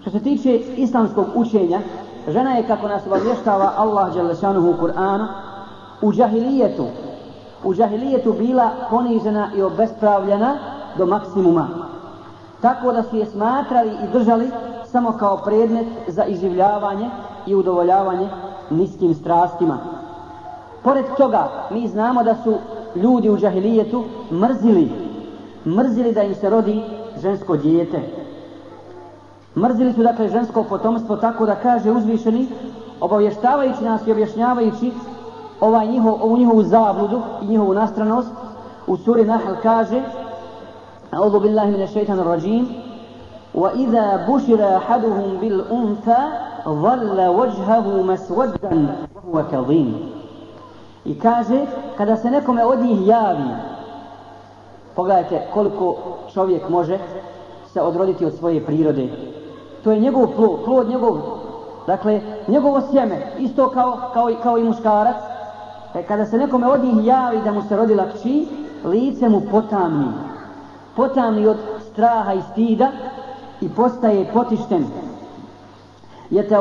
Što se tiče islamskog učenja, žena je kako nas obavještava Allah u Kuranu u džahilijetu, u džahilijetu bila ponižena i obespravljena do maksimuma. Tako da su je smatrali i držali samo kao predmet za izživljavanje i udovoljavanje niskim strastima. Pored toga, mi znamo da su ljudi u džahilijetu mrzili, mrzili da im se rodi žensko dijete, Mrzili su dakle žensko potomstvo tako da kaže uzvišeni, obavještavajući nas i objašnjavajući ovaj njiho, ovu njihovu zabludu i njihovu nastranost, u suri Nahl kaže أعوذ بالله من الشيطان الرجيم وإذا بشر أحدهم بالأنثى ظل وجهه مسودا وهو كظيم I kaže, kada se nekome od njih javi, pogledajte koliko čovjek može se odroditi od svoje prirode, To je njegov plod, plod njegov. Dakle, njegovo sjeme, isto kao, kao, kao i muškarac, e, kada se nekome od njih javi da mu se rodila kći, lice mu potamni. Potamni od straha i stida i postaje potišten.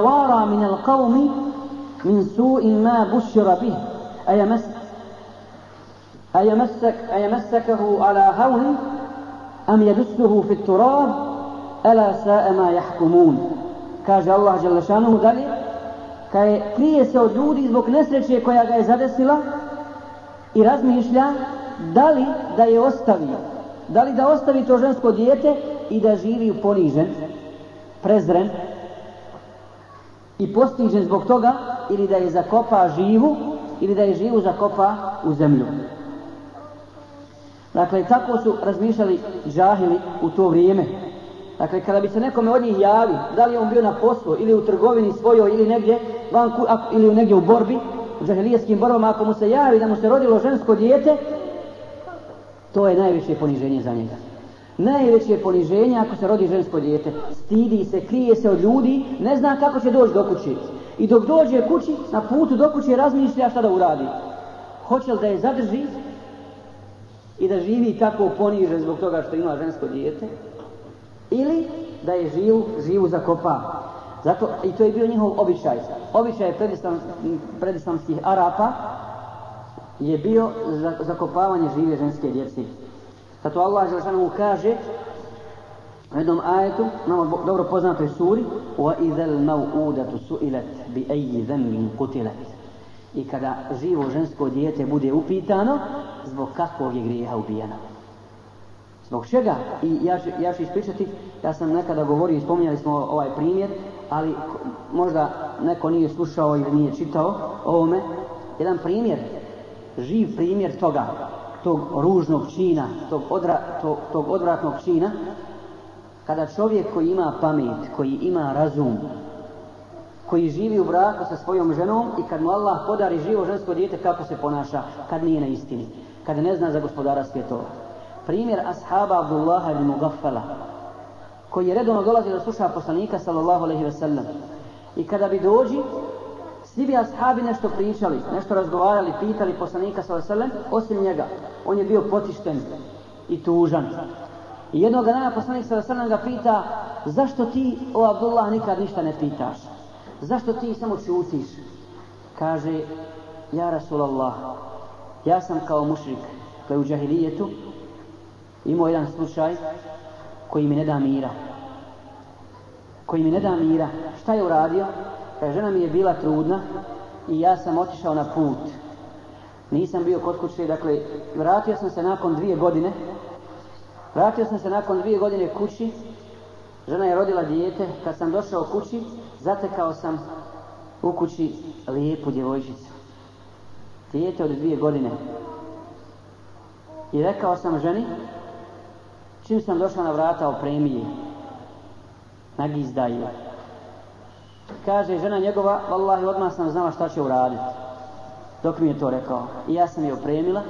vara min al qavmi min in ma bušira bih. je أيمسك أيمسكه على هون أم يدسه fit التراب Ela saema jahkumun. Kaže Allah Đelešanu dalje, kaj krije se od ljudi zbog nesreće koja ga je zadesila i razmišlja da li da je ostavi Da li da ostavi to žensko dijete i da živi ponižen, prezren i postižen zbog toga ili da je zakopa živu ili da je živu zakopa u zemlju. Dakle, tako su razmišljali žahili u to vrijeme. Dakle, kada bi se nekome od njih javi, da li je on bio na poslu ili u trgovini svojoj ili negdje, ili negdje u borbi, u džahelijskim borbama, ako mu se javi da mu se rodilo žensko dijete, to je najveće poniženje za njega. Najveće poniženje ako se rodi žensko dijete. Stidi se, krije se od ljudi, ne zna kako će doći do kući. I dok dođe kući, na putu do kuće razmišlja šta da uradi. Hoće li da je zadrži i da živi tako ponižen zbog toga što ima žensko dijete, ili da je živu, živu zakopa. Zato, I to je bio njihov običaj. Običaj predislamskih Arapa je bio zakopavanje žive ženske djeci. Zato Allah Želešanu kaže u jednom ajetu, dobro poznatoj suri وَإِذَا الْمَوْعُودَةُ سُئِلَتْ بِأَيِّ قُتِلَتْ I kada živo žensko dijete bude upitano, zbog kakvog je grijeha ubijeno. Zbog čega? I ja ću, ja ispričati, ja sam nekada govorio i spominjali smo ovaj primjer, ali možda neko nije slušao ili nije čitao ovome. Jedan primjer, živ primjer toga, tog ružnog čina, tog, odra, tog, tog odvratnog čina, kada čovjek koji ima pamet, koji ima razum, koji živi u braku sa svojom ženom i kad mu Allah podari živo žensko dijete kako se ponaša kad nije na istini, kad ne zna za gospodara svjetova primjer ashaba Abdullaha ibn Mugaffala, koji je redovno dolazio da sluša poslanika sallallahu alaihi ve sellem. I kada bi dođi, svi bi ashabi nešto pričali, nešto razgovarali, pitali poslanika sallallahu ve sellem, osim njega. On je bio potišten i tužan. I jednog dana poslanik sallallahu ve sellem ga pita, zašto ti o Abdullah nikad ništa ne pitaš? Zašto ti samo čutiš? Kaže, ja Rasulallah, ja sam kao mušrik koji je u džahilijetu imao jedan slučaj koji mi ne da mira. Koji mi ne da mira. Šta je uradio? Kaže, pa žena mi je bila trudna i ja sam otišao na put. Nisam bio kod kuće, dakle, vratio sam se nakon dvije godine. Vratio sam se nakon dvije godine kući. Žena je rodila dijete. Kad sam došao kući, zatekao sam u kući lijepu djevojčicu. Dijete od dvije godine. I rekao sam ženi, Čim sam došla na vrata premiji nagi gizdaju, Kaže žena njegova, vallahi odmah sam znala šta će uraditi. Dok mi je to rekao. I ja sam je opremila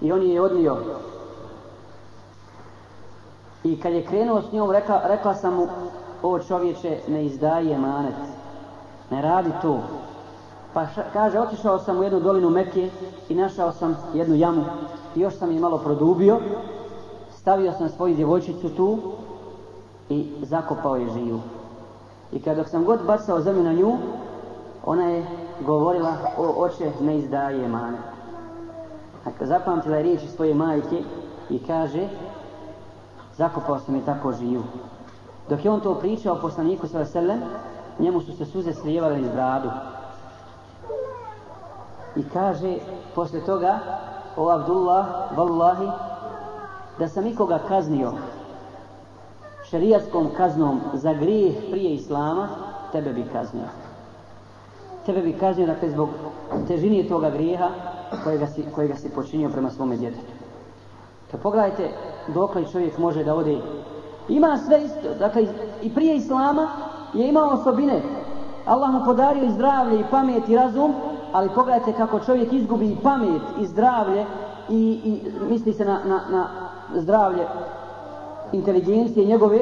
i on je odnio. I kad je krenuo s njom, rekla, rekla sam mu, o čovječe, ne je manet. Ne radi to. Pa kaže, otišao sam u jednu dolinu Mekije i našao sam jednu jamu. I još sam je malo produbio Stavio sam svoju djevojčicu tu i zakopao je živu. I kad dok sam god bacao zemlju na nju, ona je govorila, o oče, ne izdaje mane. Dakle, zapamtila je riječi svoje majke i kaže, zakopao sam je tako živu. Dok je on to pričao poslaniku sa Sele, njemu su se suze slijevale iz bradu. I kaže, posle toga, o Abdullah, vallahi, da sam ikoga kaznio šerijatskom kaznom za grijeh prije Islama, tebe bi kaznio. Tebe bi kaznio, dakle, zbog težinije toga grijeha kojega si, kojega si počinio prema svome djetetu. To pogledajte dokle čovjek može da ode. Ima sve isto, dakle, i prije Islama je imao osobine. Allah mu podario i zdravlje, i pamet, i razum, ali pogledajte kako čovjek izgubi i pamet, i zdravlje, i, i misli se na, na, na zdravlje inteligencije njegove,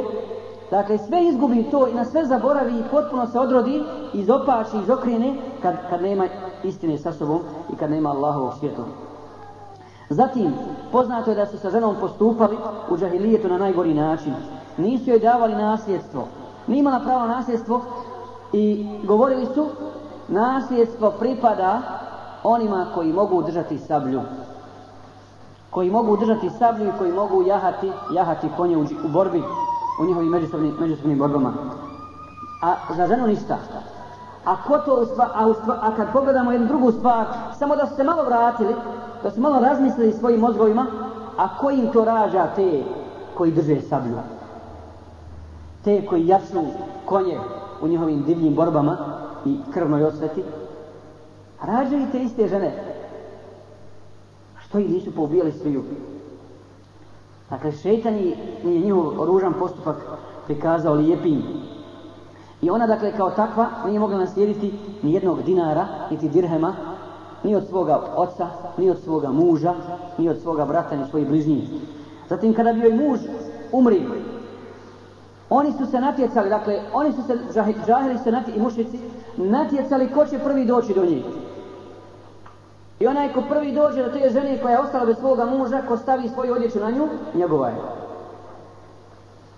dakle sve izgubi to i na sve zaboravi i potpuno se odrodi, izopači, izokrene kad, kad nema istine sa sobom i kad nema Allahovog svijetu. Zatim, poznato je da su sa ženom postupali u džahilijetu na najgori način. Nisu joj davali nasljedstvo. Nije imala pravo nasljedstvo i govorili su nasljedstvo pripada onima koji mogu držati sablju koji mogu držati sablju i koji mogu jahati, jahati konje u, borbi, u njihovim međusobnim, međusobnim borbama. A za ženu ništa. A, ko to a, a kad pogledamo jednu drugu stvar, samo da su se malo vratili, da su malo razmislili svojim mozgovima, a kojim im to rađa te koji drže sablju? Te koji jasnu konje u njihovim divljim borbama i krvnoj osveti, rađaju te iste žene što ih nisu poubijali sviju? Dakle, šeitan je njihov oružan postupak prikazao lijepim. I ona, dakle, kao takva nije mogla naslijediti ni jednog dinara, niti dirhema, ni od svoga oca, ni od svoga muža, ni od svoga brata, ni svojih bližnjih. Zatim, kada bio i muž, umri. Oni su se natjecali, dakle, oni su se, žahili se i mušici, natjecali ko će prvi doći do njih. I onaj ko prvi dođe do te žene koja je ostala bez svoga muža, ko stavi svoju odjeću na nju, njegova je.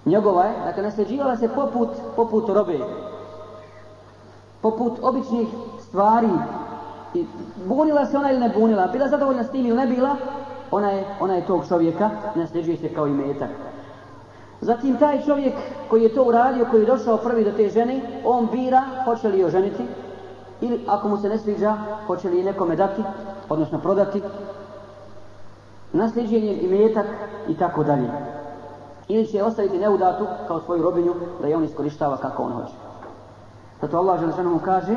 Njegova je, dakle nasljeđivala se poput, poput robe, poput običnih stvari. I bunila se ona ili ne bunila, bila zadovoljna s tim ili ne bila, ona je, ona je tog čovjeka, nasljeđuje se kao i metak. Zatim taj čovjek koji je to uradio, koji je došao prvi do te žene, on bira hoće li je ženiti ili ako mu se ne sviđa, hoće li je nekome dati odnosno prodati, nasljeđenje i metak i tako dalje. Ili će ostaviti neudatu kao svoju robinju da je on iskorištava kako on hoće. Zato Allah Želešanu mu kaže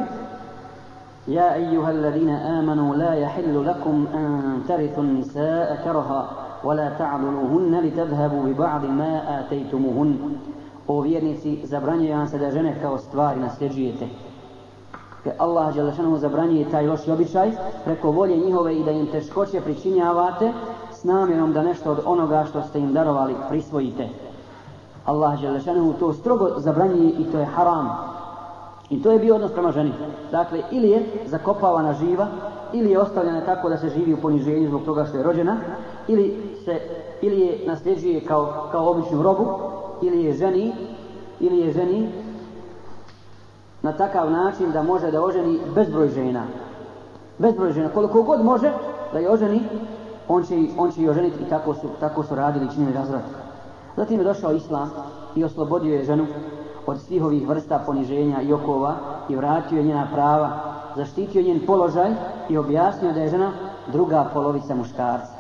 يا أيها الذين آمنوا لا يحل لكم أن ترثوا النساء كرها ولا تعضلوهن لتذهبوا ببعض ما آتيتموهن O vjernici, zabranjuje vam se da žene kao stvari nasljeđujete te Allah Đelešanu zabranjuje taj loši običaj preko volje njihove i da im teškoće pričinjavate s namjerom da nešto od onoga što ste im darovali prisvojite. Allah to strogo zabranjuje i to je haram. I to je bio odnos prema ženi. Dakle, ili je zakopavana živa, ili je ostavljena tako da se živi u poniženju zbog toga što je rođena, ili, se, ili je nasljeđuje kao, kao običnu robu, ili je ženi, ili je ženi na takav način da može da oženi bezbroj žena. Bezbroj žena, koliko god može da je oženi, on će, on i oženiti i tako su, tako su radili i činili razvrat. Zatim je došao Islam i oslobodio je ženu od svih ovih vrsta poniženja i okova i vratio je njena prava, zaštitio njen položaj i objasnio da je žena druga polovica muškarca.